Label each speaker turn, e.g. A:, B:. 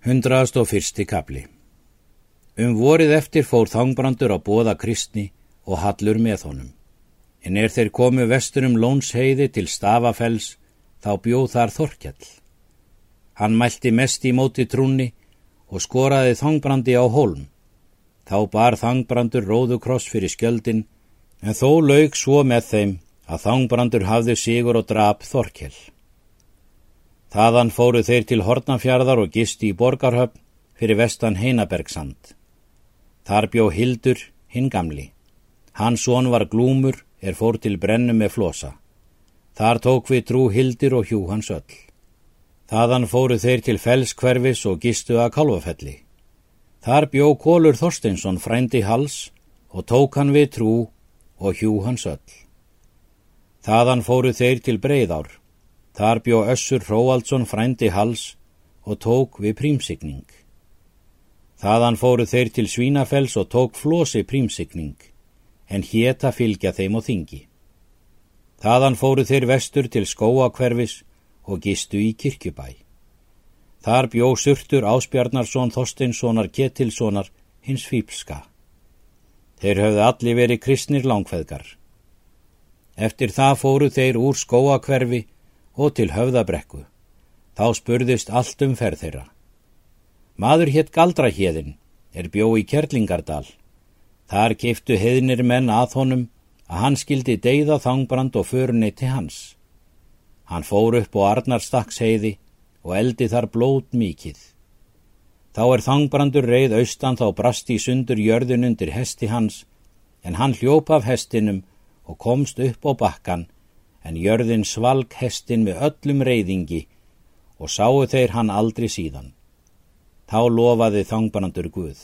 A: Hundraðast og fyrsti kapli Um vorið eftir fór þangbrandur á bóða kristni og hallur með honum. En er þeir komu vesturum lónsheiði til stafafells, þá bjóð þar Þorkjall. Hann mælti mest í móti trúni og skoraði þangbrandi á hólm. Þá bar þangbrandur róðukross fyrir skjöldin, en þó laug svo með þeim að þangbrandur hafði sigur og drap Þorkjall. Þaðan fóru þeir til Hortnafjörðar og gisti í Borgarhöfn fyrir vestan Heinabergsand. Þar bjó Hildur, hinn gamli. Hans són var glúmur, er fór til brennu með flosa. Þar tók við trú Hildur og hjú hans öll. Þaðan fóru þeir til Fellskverfis og gistu að Kalvafelli. Þar bjó Kólur Þorsteinsson frændi hals og tók hann við trú og hjú hans öll. Þaðan fóru þeir til Breiðár. Þar bjó Össur Hróaldsson frændi hals og tók við prímsigning. Þaðan fóru þeir til Svínafells og tók flosi prímsigning, en hétta fylgja þeim og þingi. Þaðan fóru þeir vestur til skóakverfis og gistu í kirkjubæ. Þar bjó surtur Áspjarnarsson Þorsteinssonar Ketilssonar hins fýpska. Þeir höfðu allir verið kristnir langfeðgar. Eftir það fóru þeir úr skóakverfi og til höfðabrekku. Þá spurðist allt um ferð þeirra. Maður hétt Galdrahéðin, er bjó í Kjerlingardal. Þar keiftu heðnir menn að honum að hann skildi deyða þangbrand og förunni til hans. Hann fór upp á Arnarstakksheiði og eldi þar blót mikið. Þá er þangbrandur reið austan þá brast í sundur jörðun undir hesti hans, en hann hljóp af hestinum og komst upp á bakkan en jörðin svalg hestin með öllum reyðingi og sáu þeir hann aldrei síðan. Þá lofaði þangbanandur Guð.